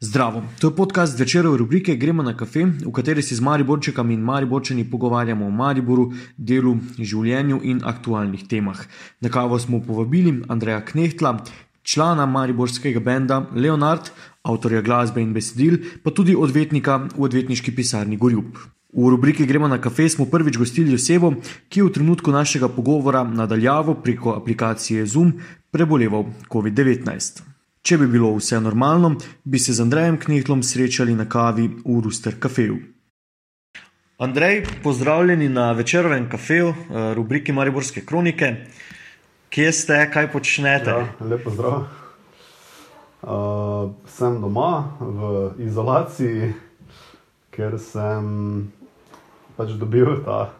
Zdravo, to je podcast večerov rubrike Gremo na kafe, v kateri se z Mariborčekami in Mariborčani pogovarjamo o Mariboru, delu, življenju in aktualnih temah. Na kavo smo povabili Andreja Knehtla, člana mariborskega benda Leonard, avtorja glasbe in besedil, pa tudi odvetnika v odvetniški pisarni Gorjub. V rubriki Gremo na kafe smo prvič gostili osebo, ki je v trenutku našega pogovora nadaljavo preko aplikacije Zoom preboleval COVID-19. Če bi bilo vse normalno, bi se z Andrejem Knehlom srečali na kavi v Ruster kafeju. Andrej, pozdravljeni na večerovem kafeju, eh, rubriki Mariborske kronike. Kje ste, kaj počnete? Ja, lepo zdrav. Uh, sem doma v izolaciji, ker sem pač dobil ta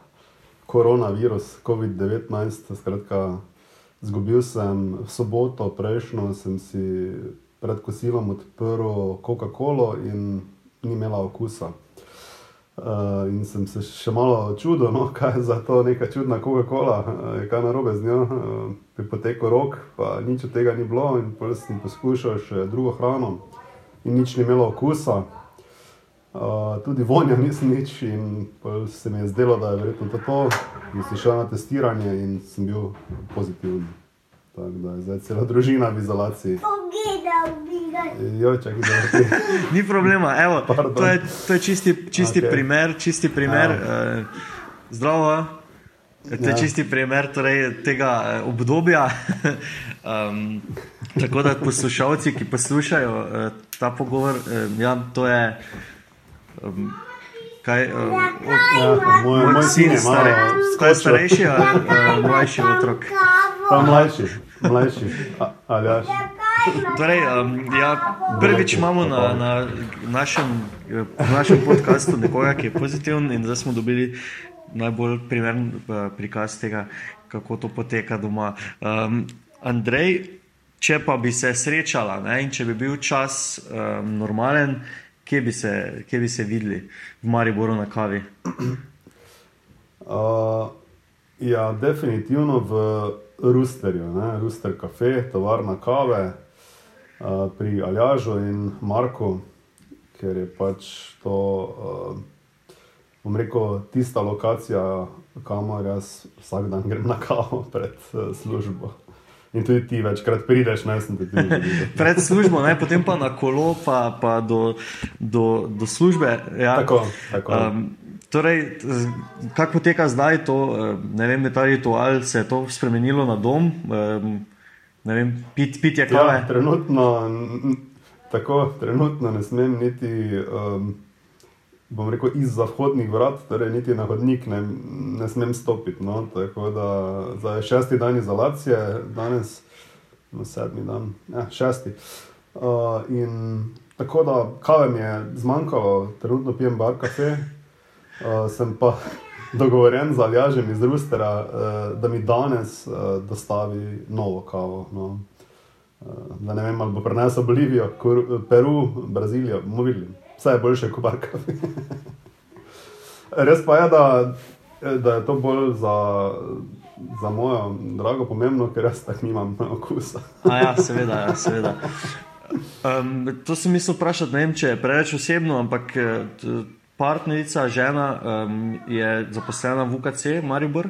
koronavirus, COVID-19. Skratka, Zgubil sem soboto, prejšnjo sem si pred kosilom odprl Coca-Colo in ni imela okusa. Uh, in sem se še malo čudil, no, kaj je za to neka čudna Coca-Cola, uh, kaj narobe z njo. Uh, pri poteku rok, pa nič od tega ni bilo, in potem sem poskušal še drugo hrano, in nič ni imelo okusa. Uh, tudi vonja nisem nič, in se mi je zdelo, da je verjetno to. to. In sem šel na testiranje in sem bil pozitiven. Tako da je zdaj cela družina v izolaciji. Pogledal bi ga. Jo, čakaj, da je Ni problema, Evo, Pardon. to je, to je čisti, čisti okay. primer. Čisti primer Ja. uh, zdravo. To je Ja. čisti primer torej, tega eh, obdobja. um, tako da poslušalci, ki poslušajo uh, ta pogovor, uh, ja, to je. Um, kaj, uh, Ja, moj, moj sin je malo je skočil. starejši ali uh, mlajši otrok. Pa mlajši, mlajši, A- Aljaš. Torej, um, ja, prvič imamo na, na našem, eh, našem podkastu nekoga, ki je pozitiven, in zdaj smo dobili najbolj primeren eh, prikaz tega, kako to poteka doma. Um, Andrej, če pa bi se srečala ne, in če bi bil čas um, normalen, kje bi, se, kje bi se videli v Mariboru na kavi? Uh, ja, definitivno v Rusterju, ne? Ruster kafe, tovarna kave uh, pri Aljažu in Marku, ker je pač to, uh, bom rekel, tista lokacija, kamor jaz vsak dan grem na kavo pred uh, službo. In tudi ti večkrat prideš, ne sem te tudi videl. Pred službo, ne, potem pa na kolo, pa, pa do, do, do službe. Ja. Tako, tako. Um, torej, kako poteka zdaj to, ne vem, ta ritual, se je to spremenilo na dom, um, ne vem, pit, pitje kave. Ja, trenutno, tako, trenutno ne smem niti, um, bom rekel, izza vhodnih vrat, torej niti na hodnik ne, ne smem stopiti. No? Tako da zdaj šesti dan izolacije, danes no, sedmi dan, ja, šesti. Uh, in tako da kave mi je zmanjkalo, trenutno pijem bar kafe, uh, sem pa dogovorjen z Aljažem iz Rustera, uh, da mi danes uh, dostavi novo kavo. No. Uh, da ne vem, ali bo prenesel Bolivijo, Peru, Brazilijo, bomo videli. Vse je boljše kot bar kafe. Res pa je, da, da je to bolj za, za mojo drago pomembno, ker jaz tako nimam okusa. A ja, seveda, ja, seveda. Um, to sem mislil vprašati, ne vem, če je preveč osebno, ampak eh, partnerica, žena um, je zaposlena v UKC, Maribor.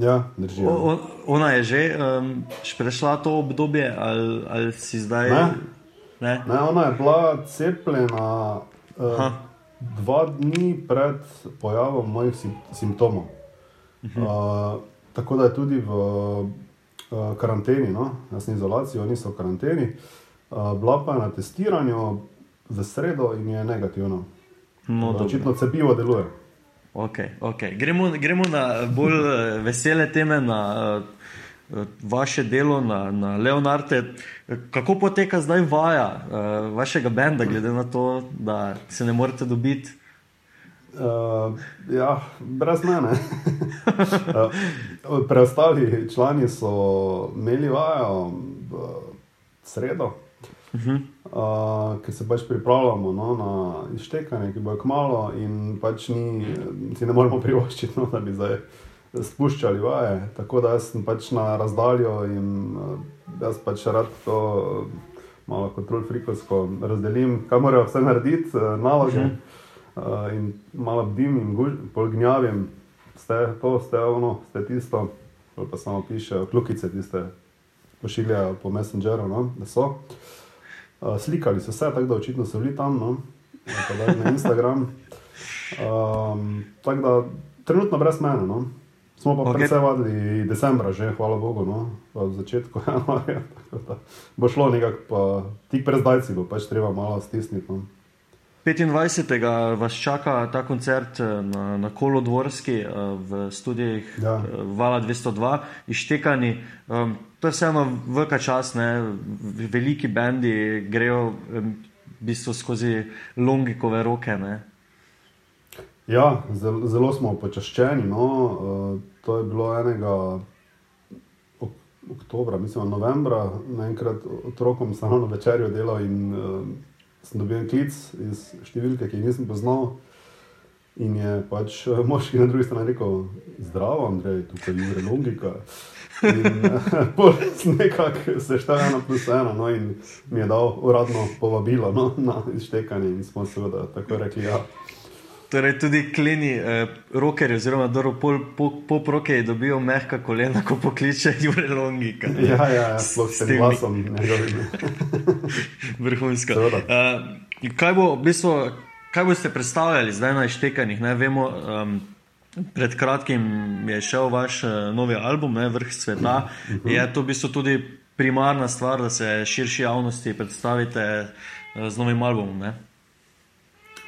Ja, drži. O, o, ona je že um, prešla to obdobje, ali, ali si zdaj. Ne. Ne? Ne, ona je bila cepljena uh, dva dni pred pojavom mojih sim simptomov. Uh, tako da je tudi v uh, karanteni, no? jaz sem v izolaciji, oni so v karanteni. Uh, bila pa je na testiranju v sredo in je negativno. No, dobro. Očitno cepivo deluje. Okay, okay. Gremo, gremo na bolj eh, vesele teme, na uh, vaše delo, na, na Leonarde. Kako poteka zdaj vaja uh, vašega benda, glede na to, da se ne morete dobiti? Uh, ja, brez mene. uh, preostali člani so imeli vajo v sredo, uh -huh. uh, ki se pač pripravljamo no, na iztekanje, ki bo kmalo, in pač ni, si ne moremo privoščiti, no, da bi zdaj spuščali vaje. Tako da sem pač na razdaljo in uh, jaz pač rad to malo kontrol frikovsko razdelim, kaj morajo vse narediti, uh, naloge. Uh -huh. uh, in malo bdim in polgnjavim, ste to, ste ono, ste tisto, pa samo pišejo, klukice tiste pošiljajo po Messengeru, no, da so. Uh, slikali so se, tako da očitno so bili tam, no, na Instagram. Um, tako da trenutno brez mene. No. Smo pa okay. predvsej vadili decembra, že hvala Bogu, no, v začetku januarja. Bo šlo nekako, pa tik pred zdajci bo pač treba malo stisniti. No. 25. vas čaka ta koncert eh, na, na Kolodvorski eh, v studijih ja. Eh, Vala 202, ištekani. Um, to je vseeno velika čas, ne? veliki bendi grejo v bistvu skozi longikove roke. Ne? Ja, zelo, zelo smo počaščeni. No. Uh, to je bilo enega ok oktobra, mislim, novembra, naenkrat otrokom samo na večerjo delal in uh, sem dobil klic iz številke, ki jih nisem poznal. In je pač eh, moški na drugi strani rekel: Zdravo, Andrej, tukaj je Jure Longika. In uh, nekako se šteje ena plus ena, no, in mi je dal uradno povabilo no, na iztekanje, in smo seveda tako rekli. Ja. Torej, tudi kleni eh, rokerji, oziroma dobro, pol, pop, pop roke dobijo mehka kolena, ko pokliče Jure Longi. Ja, ja, ja sploh s tem glasom, njegovim. Vrhunsko. Uh, kaj, bo, v bistvu, kaj boste predstavljali zdaj na ištekanjih? Ne, vemo, um, pred kratkim je šel vaš uh, novi album, ne, Vrh sveta. Uh mhm. -huh. Je to v bistvu tudi primarna stvar, da se širši javnosti predstavite uh, z novim albumom?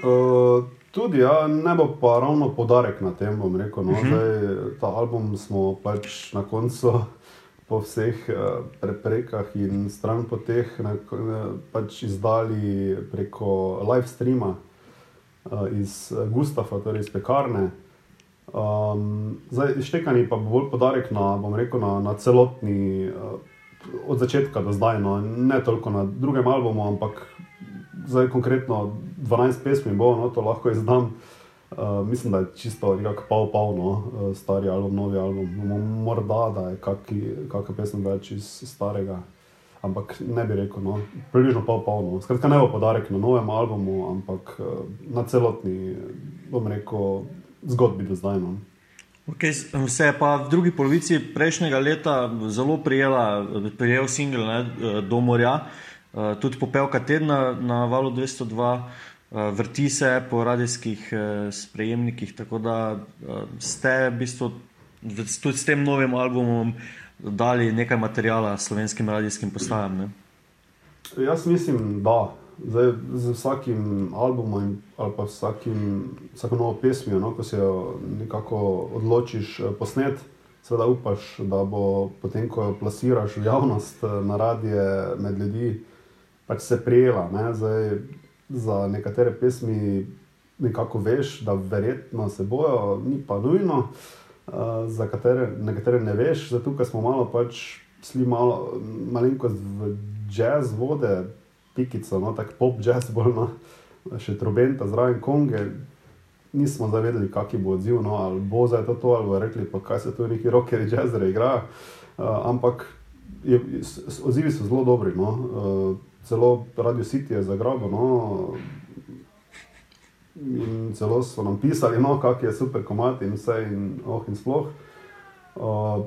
Uh, Tudi, ja, ne bo pa ravno podarek na tem, bom rekel. No, uh mhm. -huh. Zdaj, ta album smo pač na koncu, po vseh uh, preprekah in stran poteh, pač izdali preko live streama uh, iz Gustafa, torej iz pekarne. Um, zdaj, štekani pa bo bolj podarek na, rekel, na, na celotni, uh, od začetka do zdaj, no, ne toliko na drugem albumu, ampak zdaj konkretno 12 pesmi bo, no, to lahko izdam. Uh, mislim, da je čisto nekako pol polno, uh, stari album, novi album. Morda da je kakšna pesem več iz starega, ampak ne bi rekel, no, približno pol polno. Skratka, ne bo podarek na novem albumu, ampak uh, na celotni, bom rekel, zgodbi do zdaj. No. Okay, se je pa v drugi polovici prejšnjega leta zelo prijela, prijel singel do morja. Uh, Eh, tudi popevka tedna na valu 202, uh, eh, vrti se po radijskih uh, sprejemnikih. Tako da uh, ste v bistvu tudi s tem novim albumom dali nekaj materijala slovenskim radijskim postajam. Ne? Jaz mislim, da. Zdaj, z vsakim albumom ali pa vsakim, vsako novo pesmijo, no, ko se jo nekako odločiš posnet, seveda upaš, da bo potem, ko jo plasiraš v javnost, na radije, med ljudi, pač se prijela. Ne? Zdaj, za nekatere pesmi nekako veš, da verjetno se bojo, ni pa nujno, uh, za katere, nekatere ne veš. Zdaj tukaj smo malo pač šli malo, malenkost v jazz vode, pikico, no? tako pop jazz, bolj no, še trobenta, zraven konge. Nismo zavedali, kakšen bo odziv, no, ali bo zdaj to, to ali bo rekli, pa kaj se tu neki rockeri, jazzeri igrajo. Uh, ampak je, odzivi so zelo dobri. No. Uh, celo Radio City je zagrabil. No, in celo so nam pisali, no, kako je super komat in vse, in oh, in sploh. Uh,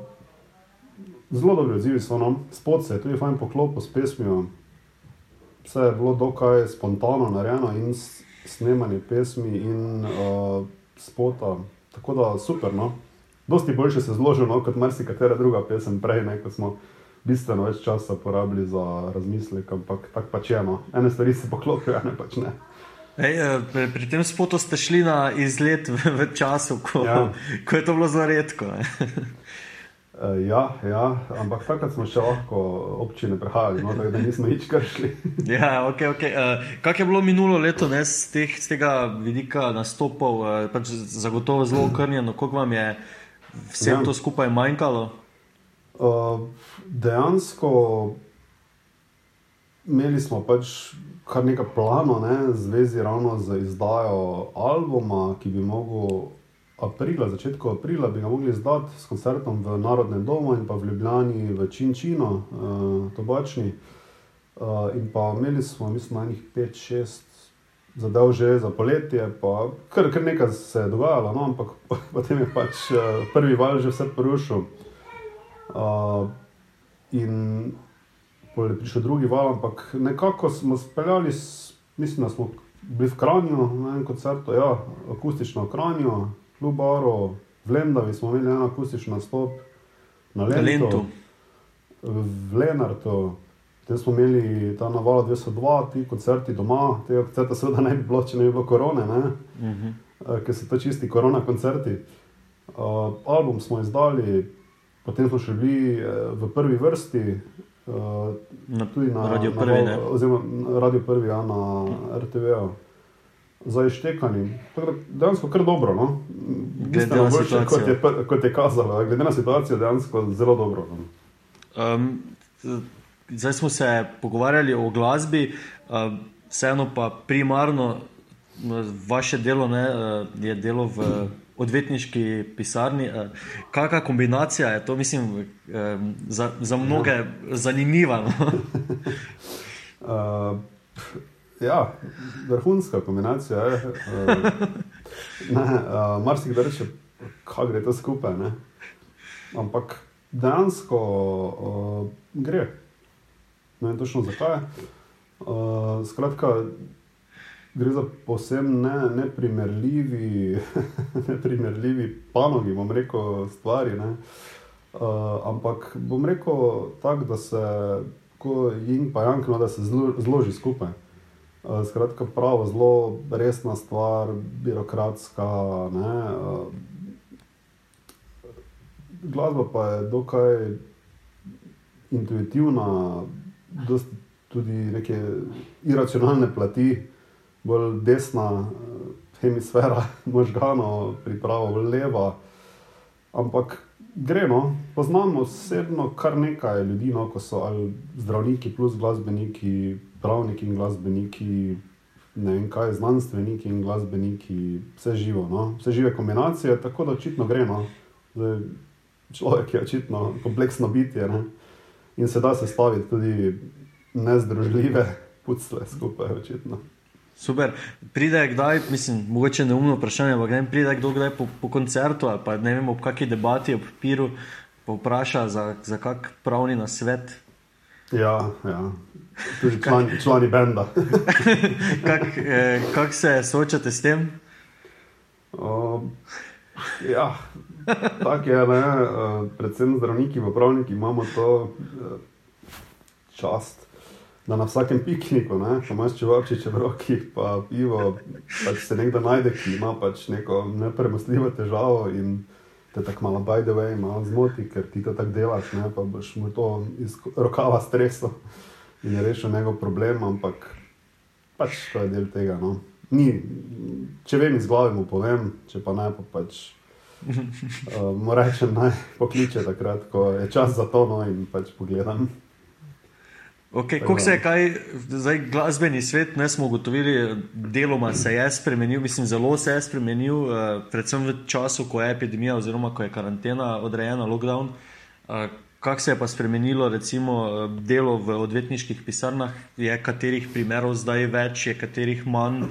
zelo dobri odzivi so nam, spod se je tudi fajn poklopil s pesmijo. Vse je bilo dokaj spontano narejeno in snemanje pesmi in uh, spota. Tako da super, no. Dosti boljše se zložilo, no, kot marsikatera druga pesem prej, ne, ko smo bistveno več časa porabili za razmislek, ampak tako pač je. No. Ene stvari se poklopijo, ene pač ne. Ej, eh, pri tem spotu ste šli na izlet v, v času, ko, ja. ko je to bilo zelo redko. Eh, ja, ja, ampak takrat smo še lahko občine prehajali, no, da nismo nič kršili. ja, okay, okay. uh, Kako je bilo minulo leto, ne, z, teh, z tega vidika nastopov, pač zagotovo zelo okrnjeno, koliko vam je vse ja. to skupaj manjkalo? Uh, dejansko imeli smo pač kar nekaj planov, ne, zvezi ravno z izdajo albuma, ki bi lahko aprila, začetku aprila, bi ga mogli izdati s koncertom v Narodnem domu in pa v Ljubljani v Činčino, uh, tobačni. Uh, in pa imeli smo, mislim, na njih 5-6 zadev že za poletje, pa kar, kar nekaj se je dogajalo, no, ampak potem je pač uh, prvi val že vse porušil. Uh, in potem je prišel drugi val, ampak nekako smo speljali, mislim, da smo bili v Kranju na enem koncertu, ja, akustično v Kranju, Lubaro, v Lendavi smo imeli en akustični nastop na Lendu, v Lenartu. Potem smo imeli ta naval 202, ti koncerti doma, tega koncerta seveda ne bi bilo, če ne bi bilo korone, uh -huh. uh, ker so to čisti korona koncerti. Uh, album smo izdali, potem smo še bili uh, v prvi vrsti, uh, tudi na Radio Prvi, na, oziroma Radio Prvi, ja, na RTV. -u. Za ištekanje. Dejansko kar dobro. No? Na situacijo. Kot je, kot je kazalo, glede na situacijo, dejansko zelo dobro. No? Um, zdaj smo se pogovarjali o glasbi, um, vseeno pa primarno vaše delo ne, je delo v odvetniški pisarni. Kakšna kombinacija je to, mislim, za, za mnoge ja. zanimiva? No? uh, Ja, vrhunska kombinacija. Je. Uh, uh, Mar si kdo reče, kako gre to skupaj. Ne? Ampak dejansko uh, gre. Ne vem točno zakaj. Uh, skratka, gre za posebno ne, neprimerljivi, neprimerljivi panogi, bom rekel, stvari. Uh, ampak bom rekel tako, da se, jim pa jankno, da se zlo, zloži skupaj. Skratka, pravo, zelo resna stvar, birokratska. Ne, glasba pa je dokaj intuitivna, tudi neke iracionalne plati, bolj desna hemisfera možganov, pripravo leva. Ampak gremo, poznamo osebno kar nekaj ljudi, no, ko so zdravniki plus glasbeniki pravniki in glasbeniki, ne vem kaj, znanstveniki in glasbeniki, vse živo, no? vse žive kombinacije, tako da očitno gre. No? Zdaj, človek je očitno kompleksno bitje ne? in se da sestaviti tudi nezdružljive pucle skupaj. Očitno. Super. Pride kdaj, mislim, mogoče neumno vprašanje, ampak ne pride kdo kdaj po, po koncertu ali pa ne vem, ob kakšni debati, ob piru, pa vpraša za, za kak pravni nasvet. Ja, ja. tudi člani, člani benda. Kako eh, kak se soočate s tem? Uh, ja, tako je. Ne? Uh, predvsem zdravniki, pa pravniki imamo to uh, čast. Da na vsakem pikniku, če imaš čevapčiče v roki, pa pivo, pač se nekdo najde, ki ima pač neko nepremostljivo težavo in te tako malo, by the way, malo zmoti, ker ti to tako delaš, ne? pa boš mu to iz rokava stresel in je rešil njegov problem, ampak pač to je del tega. No? Ni, če vem iz glave, mu povem, če pa ne, pa pač. Uh, Moram reči, naj pokliče takrat, ko je čas za to, no in pač pogledam. Okay, Kako se je kaj, zdaj glasbeni svet, ne smo ugotovili, deloma se je spremenil, mislim, zelo se je spremenil, uh, predvsem v času, ko je epidemija oziroma ko je karantena odrejena, lockdown. Uh, Kako se je pa spremenilo, recimo, delo v odvetniških pisarnah, je katerih primerov zdaj več, je katerih manj,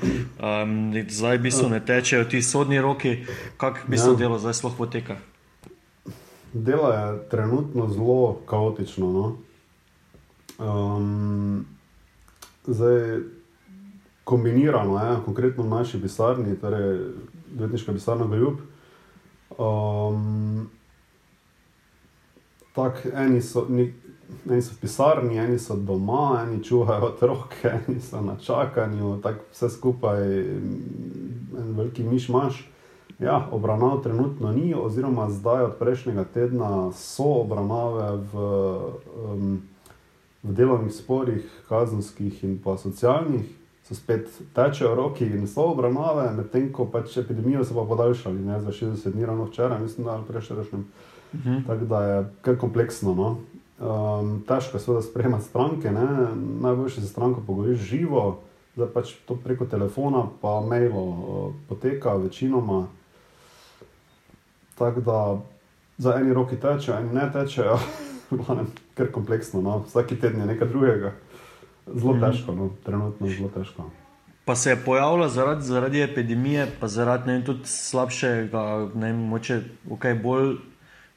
um, zdaj v bistvu ne tečejo ti sodni roki, kako bi se ja. delo zdaj sploh poteka? Delo je trenutno zelo kaotično. No? Um, zdaj, kombinirano, je, konkretno v naši pisarni, torej Dvetniška pisarna Ljub. Um, tak, eni, so, ni, eni so v pisarni, eni so doma, eni čuvajo otroke, eni so na čakanju, tako vse skupaj, en veliki miš imaš. Ja, obravnav trenutno ni, oziroma zdaj od prejšnjega tedna so obravnave v. Um, v delovnih sporih, kazenskih in pa socialnih, so spet tečejo roki in so obravnave, medtem ko pač epidemijo so pa podaljšali ne, za 60 dni, ravno včeraj, mislim, da ali prejšnjim. Uh -huh. Tako da je kar kompleksno. No. Um, težko je seveda sprejemati stranke, ne. najboljše se stranko pogovoriš živo, zdaj pač to preko telefona, pa mailo uh, poteka večinoma. Tako da za eni roki tečejo, eni ne tečejo. glavnem, kar kompleksno. No. Vsak teden je nekaj drugega. zelo težko, no, trenutno zelo težko. Pa se je pojavila zaradi, zaradi epidemije, pa zaradi ne, tudi slabšega, ne moče, okay, bolj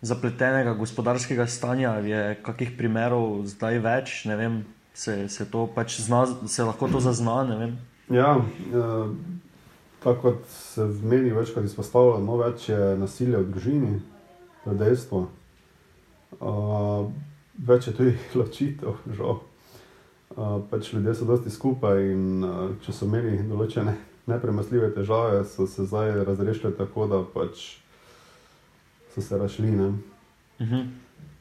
zapletenega gospodarskega stanja. Je kakih primerov zdaj več, ne vem, se, se to pač zna, se lahko to zazna. Ja, uh, tako kot se v meni večkrat izpostavlja, no več je nasilja v družini, to je dejstvo. Uh, več je tudi ločitev, žal. Uh, pač ljudje so dosti skupaj in uh, če so imeli določene nepremasljive težave, so se zdaj razrešili tako, da pač so se rašli. Uh -huh.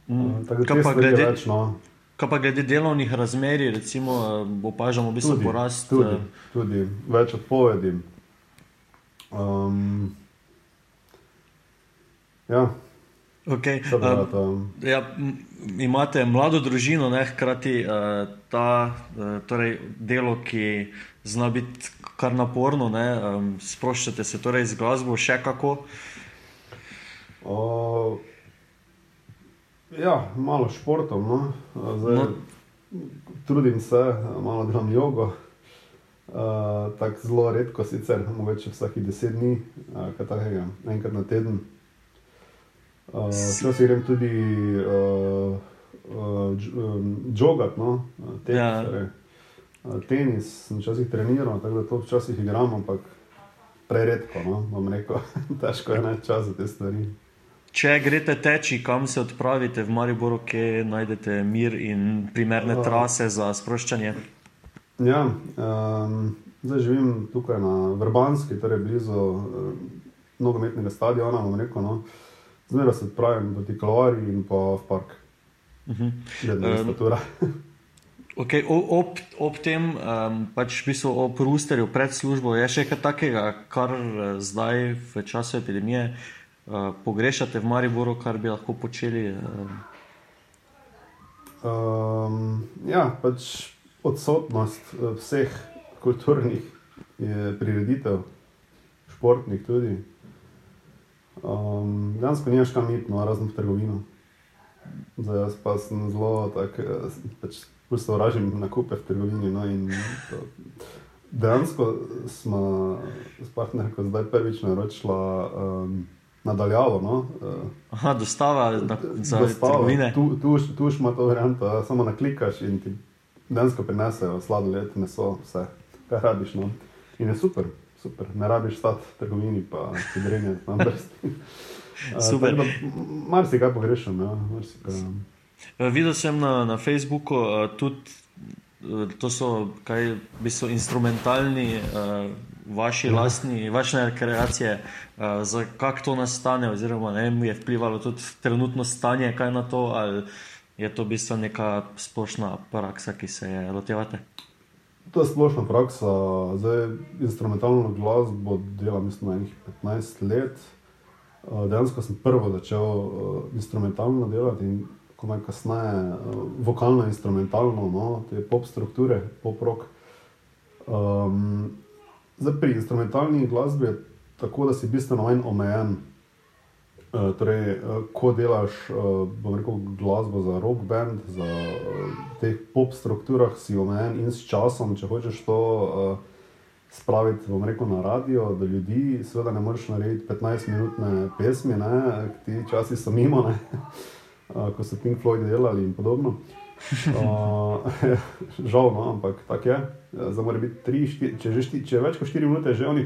uh, kaj, pa glede, več, no. kaj pa glede delovnih razmerij, recimo, opažamo v bistvu tudi, porast? Tudi, tudi več odpovedi. Um, ja. Okay. Um, ja, imate mlado družino, ne hkrati uh, ta uh, torej delo, ki zna biti kar naporno, ne, um, sproščate se torej z glasbo, še kako. Uh, ja, malo športom. No. Zdaj, no. Trudim se, malo delam jogo. Uh, tako zelo redko, sicer mogoče vsake deset dni, uh, kaj takega, enkrat na teden. Včasih uh, grem tudi uh, uh, jogat, no? tenis, ja. torej, uh, tenis, včasih treniram, tako da to včasih igram, ampak preredko, no? bom rekel, težko je najti čas za te stvari. Če greste teči, kam se odpravite v Mariboru, kje najdete mir in primerne uh, trase za sproščanje? Ja, um, zdaj živim tukaj na Vrbanski, torej blizu uh, nogometnega stadiona. Rekel, no. Zmeraj se odpravim proti Kalvari in pa v park. Uh -huh. um, okay, ob, ob tem, um, pač v bistvu ob Rusterju pred službo, je še kaj takega, kar uh, zdaj v času epidemije uh, pogrešate v Mariboru, kar bi lahko počeli? Uh... Um, ja, pač odsotnost eh, vseh kulturnih prireditev, športnih tudi. Um, Dejansko nimaš kam iti, no, razen v trgovino. Zdaj jaz pa sem zelo tak, eh, pač ustvarjam nakupe v trgovini. No, dejansko smo s partnerjem zdaj prvič naročila um, nadaljavo. No, uh, Aha, dostava na, za dostava, trgovine. Tu, tu, tu imaš to varianto, samo naklikaš in ti dejansko prinesejo sladoled, meso, vse, kar rabiš. No. In je super, super. ne rabiš stati v trgovini, pa si grenje na vrsti. Super. Mar si kaj pogrešam. Ja, uh, videl sem na, na Facebooku uh, tudi, uh, to so, kaj, so instrumentalni. Uh, Vaši ja. lastni, vaše kreacije, uh, za kako to nastane, oziroma ne, je vplivalo tudi trenutno stanje, kaj na to, ali je to v bistvu neka splošna praksa, ki se je lotevate? To je splošna praksa. Zdaj, instrumentalno glasbo delam, mislim, 15 let. Eh, dejansko sem prvo začel uh, instrumentalno delati in komaj kasneje uh, vokalno instrumentalno, no, te pop strukture, pop rock. Um, zdaj, pri instrumentalni glasbi je tako, da si bistveno manj omejen. Uh, torej, uh, ko delaš uh, rekel, glasbo za rock band, za uh, te pop strukturah, si omejen in s časom, če hočeš to spraviti rekel, na radio do ljudi, seveda ne moreš narediti 15-minutne pesmi, ne? ti časi so mimo, uh, ko so Pink Floyd delali in podobno. Uh, žal, no, ampak tako je. Zdaj mora biti 3, če, če več kot 4 minute, že oni,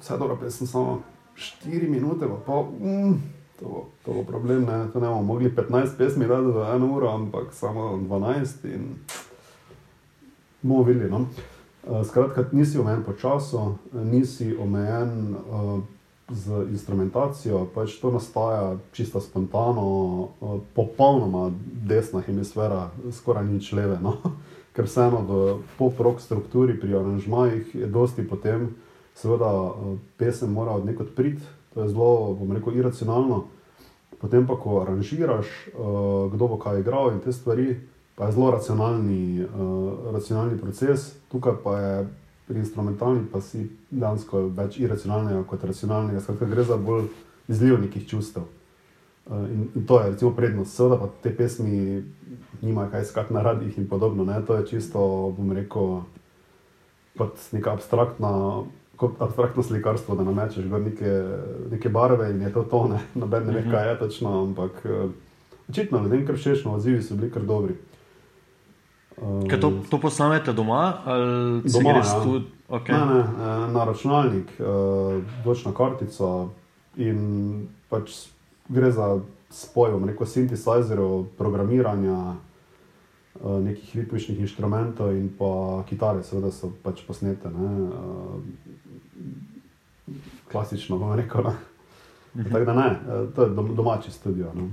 vse dobro, pesem samo. 4 minute, pa mm, to, to bo problem. Ne, to ne bomo mogli 15 pesmi dati za eno uro, ampak samo 12 in bomo videli. No? Uh, skratka, nisi omejen po času, nisi omejen uh, z instrumentacijo, pač to nastaja čisto spontano, uh, popolnoma desna hemisfera, skoraj nič leve. No? Ker vseeno v pop-rock strukturi pri aranžmajih je dosti potem seveda eh, pesem mora od nekod priti, to je zelo, bom rekel, iracionalno. Potem pa, ko aranžiraš, uh, kdo bo kaj igral in te stvari, pa je zelo racionalni, uh, racionalni proces, tukaj pa je pri instrumentalni, pa si dejansko več iracionalnega kot racionalnega, skratka, gre za bolj izliv nekih čustev. In, in to je recimo prednost, seveda pa te pesmi nimajo kaj skakati na radijih in podobno. Ne? To je čisto, bom rekel, kot neka abstraktna. Kot abstraktno slikarstvo, da namečeš neke, neke barve in je to tone, noben ne ve, kaj je točno, ampak uh, očitno ljudem kar všeč, odzivi so bili kar dobri. Um, Kaj to, to posnamete doma ali doma? Ja. Tudi, okay. ne, ne, eh, na računalnik, dočna uh, kartica in pač gre za spoj, rekel sintetizerov, programiranja uh, nekih ritmičnih inštrumentov in pa kitare, seveda so pač posnete. Ne, uh, klasično, bomo rekel. Uh -huh. Tako da ne, to je domači studio. Ne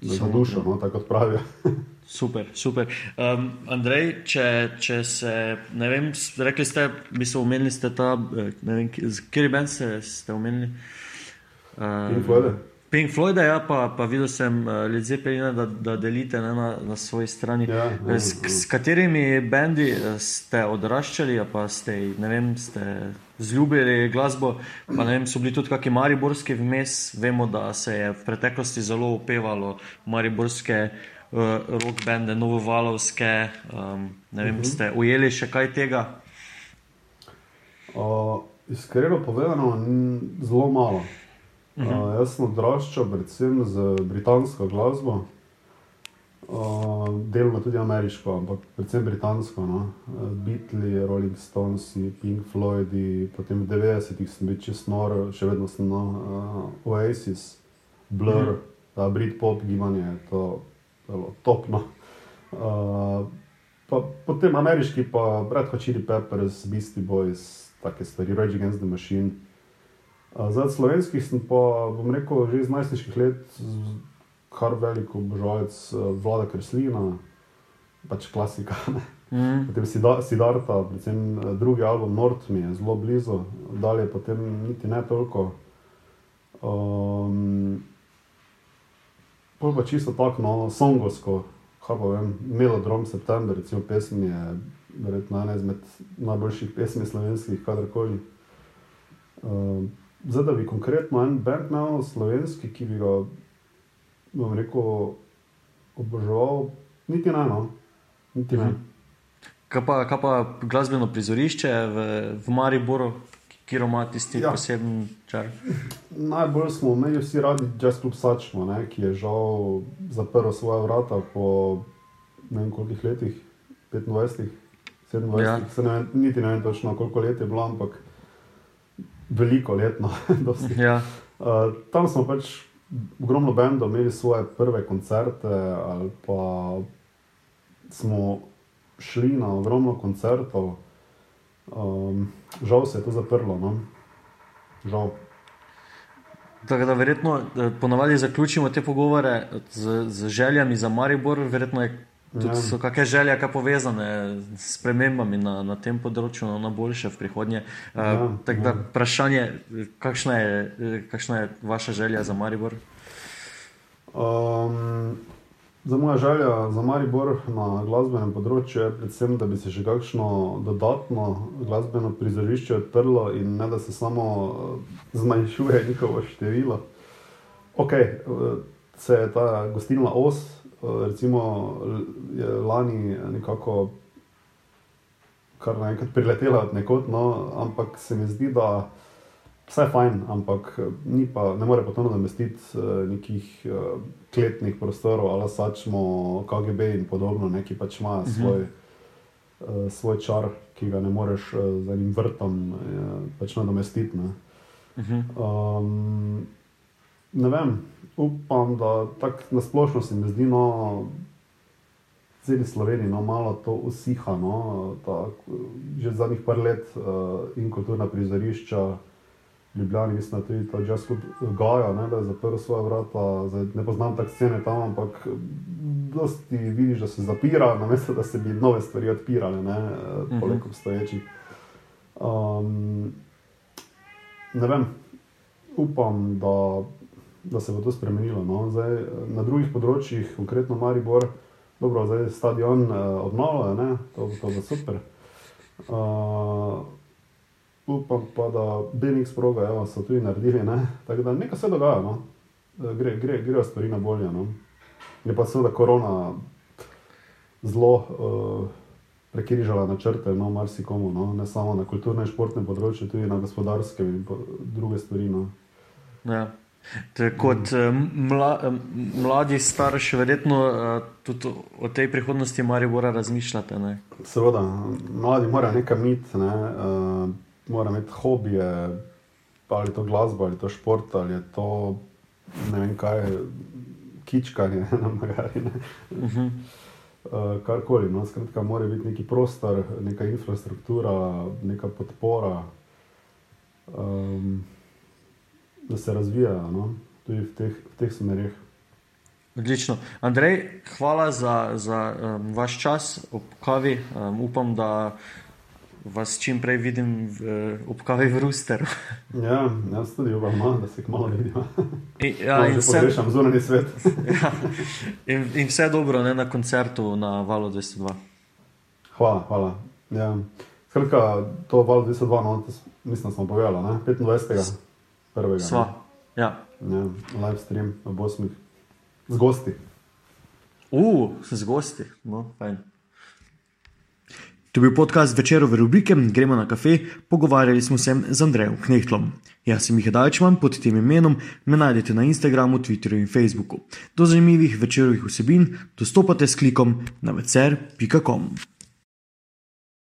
za dušo, no, tako pravijo. super, super. Um, Andrej, če, če se, ne vem, rekli ste, mi smo omenili, ste ta, eh, ne vem, kjer bend ste omenili? Um, Pink Floyd, ja, pa, pa videl sem uh, eh, ljudi, da, da delite ne, na, na svoji strani. Ja, ja, s, s katerimi bendi eh, ste odraščali, pa ste, vem, ste zljubili glasbo, pa vem, so bili tudi kakšni mariborski vmes. Vemo, da se je v preteklosti zelo upevalo mariborske uh, rock bende, novovalovske. Um, ne vem, uh mhm. -huh. ste ujeli še kaj tega? Uh, iskreno povedano, zelo malo. Uh -huh. jaz sem odraščal predvsem z britansko glasbo, uh, delno tudi ameriško, ampak predvsem britansko. No? Uh, Beatles, Rolling Stones, Pink Floyd, potem v 90-ih sem bil čez nor, še vedno sem na uh, Oasis, Blur, uh -huh. ta Britpop gibanje, to je topno. Uh, pa, potem ameriški, pa Red Hot Chili Peppers, Beastie Boys, take stvari, Rage Against the Machine. Zdaj, slovenskih sem pa, bom rekel, že iz najstniških let kar velik obožavec vlada Kreslina, pač klasika. Mm. Potem Sidarta, predvsem drugi album Nord mi je zelo blizu, dalje potem niti ne toliko. Um, Pol pa čisto tako, no, songovsko, kaj pa vem, Melodrom September, recimo pesem je verjetno ena izmed najboljših pesmi slovenskih, kadarkoli. Um, Zdaj, da bi konkretno en bend imel slovenski, ki bi ga, bom rekel, oboževal, niti ne, no. niti ne. Mhm. Kaj pa, kaj pa glasbeno prizorišče v, v Mariboru, kjer ima tisti ja. poseben čar? Najbolj smo imeli vsi radi Jazz Club Sačmo, ne, ki je žal zaprl svoje vrata po ne vem koliko letih, 25, 27, ja. ne niti ne vem točno koliko let je bilo, ampak veliko letno. ja. uh, tam smo pač ogromno bendov imeli svoje prve koncerte, ali pa smo šli na ogromno koncertov. Um, žal se je to zaprlo. No? Žal. Tako da verjetno eh, ponavadi zaključimo te pogovore z, z željami za Maribor, verjetno je Tudi ja. so kakšne želje, kaj povezane s premembami na, na tem področju, no, na boljše v prihodnje. Ja, uh, tako da, ja. vprašanje, kakšna je, kakšna je vaša želja za Maribor? Um, za moja želja za Maribor na glasbenem področju je predvsem, da bi se še kakšno dodatno glasbeno prizorišče odprlo in ne da se samo zmanjšuje njihovo število. Ok, se je ta gostilna os recimo, je lani nekako kar naenkrat priletela od nekod, no, ampak se mi zdi, da vse je fajn, ampak pa, ne more pa to nadomestiti uh, nekih uh, kletnih prostorov, ali sačmo KGB in podobno, neki pač imajo mhm. svoj, uh, svoj čar, ki ga ne moreš uh, z enim vrtom uh, pač nadomestiti. Ne. Um, ne vem, upam, da tako nasplošno se mi zdi, da no, celi Sloveniji no, malo to usiha. No, ta, že zadnjih par let uh, in kulturna prizorišča. Ljubljani, mislim, da tudi ta jazz klub Gaja, ne, da je zaprl svoje vrata. Zdaj, ne poznam tako scene tam, ampak dosti vidiš, da se zapira, namesto da se bi nove stvari odpirale, ne, uh, poleg obstoječih. Um, ne vem, upam, da da se bo to spremenilo. No. Zdaj, na drugih področjih, konkretno Maribor, dobro, zdaj stadion uh, obnovljen, to, to bo super. Uh, upam pa, da BNX proga evo, so tudi naredili. Ne? Tako da nekaj se dogaja, no? gre, gre, grejo stvari na bolje. No? Je pa seveda korona zelo uh, prekrižala načrte, no, marsikomu, no? ne samo na kulturnem in športnem področju, tudi na gospodarskem in druge stvari. No? Ja. Kot mla, mladi starši, verjetno tudi o tej prihodnosti Maribora razmišljate. Ne? Seveda, mladi morajo nekaj imeti, ne? uh, morajo imeti hobije, ali to glasba, ali to šport, ali je to ne vem kaj, kičkanje na magari. Uh -huh. uh, karkoli, no, skratka, mora biti neki prostor, neka infrastruktura, neka podpora. Um, da se razvijajo no? tudi v teh, v teh smerih. Odlično. Andrej, hvala za, za um, vaš čas ob kavi. Um, upam, da vas čim prej vidim v, ob kavi v Rusteru. ja, jaz tudi upam, no, da se kmalo vidimo. In, ja, in vse rešam, zunanji svet. ja, in, in vse dobro ne, na koncertu na Valu 202. Hvala, hvala. Ja. Skratka, to Valu 202, no, mislim, da smo povedali, 25 prvega. Sva. Ja. Ja, live stream v Bosni, z gosti. Uf, z gosti, no, fajn. To je bil podcast večerove rubrike Gremo na kafe, pogovarjali smo se z Andrejem Knehtlom. Jaz sem jih Dajčman pod tem imenom, me najdete na Instagramu, Twitterju in Facebooku. Do zanimivih večerovih vsebin dostopate s klikom na vecer.com.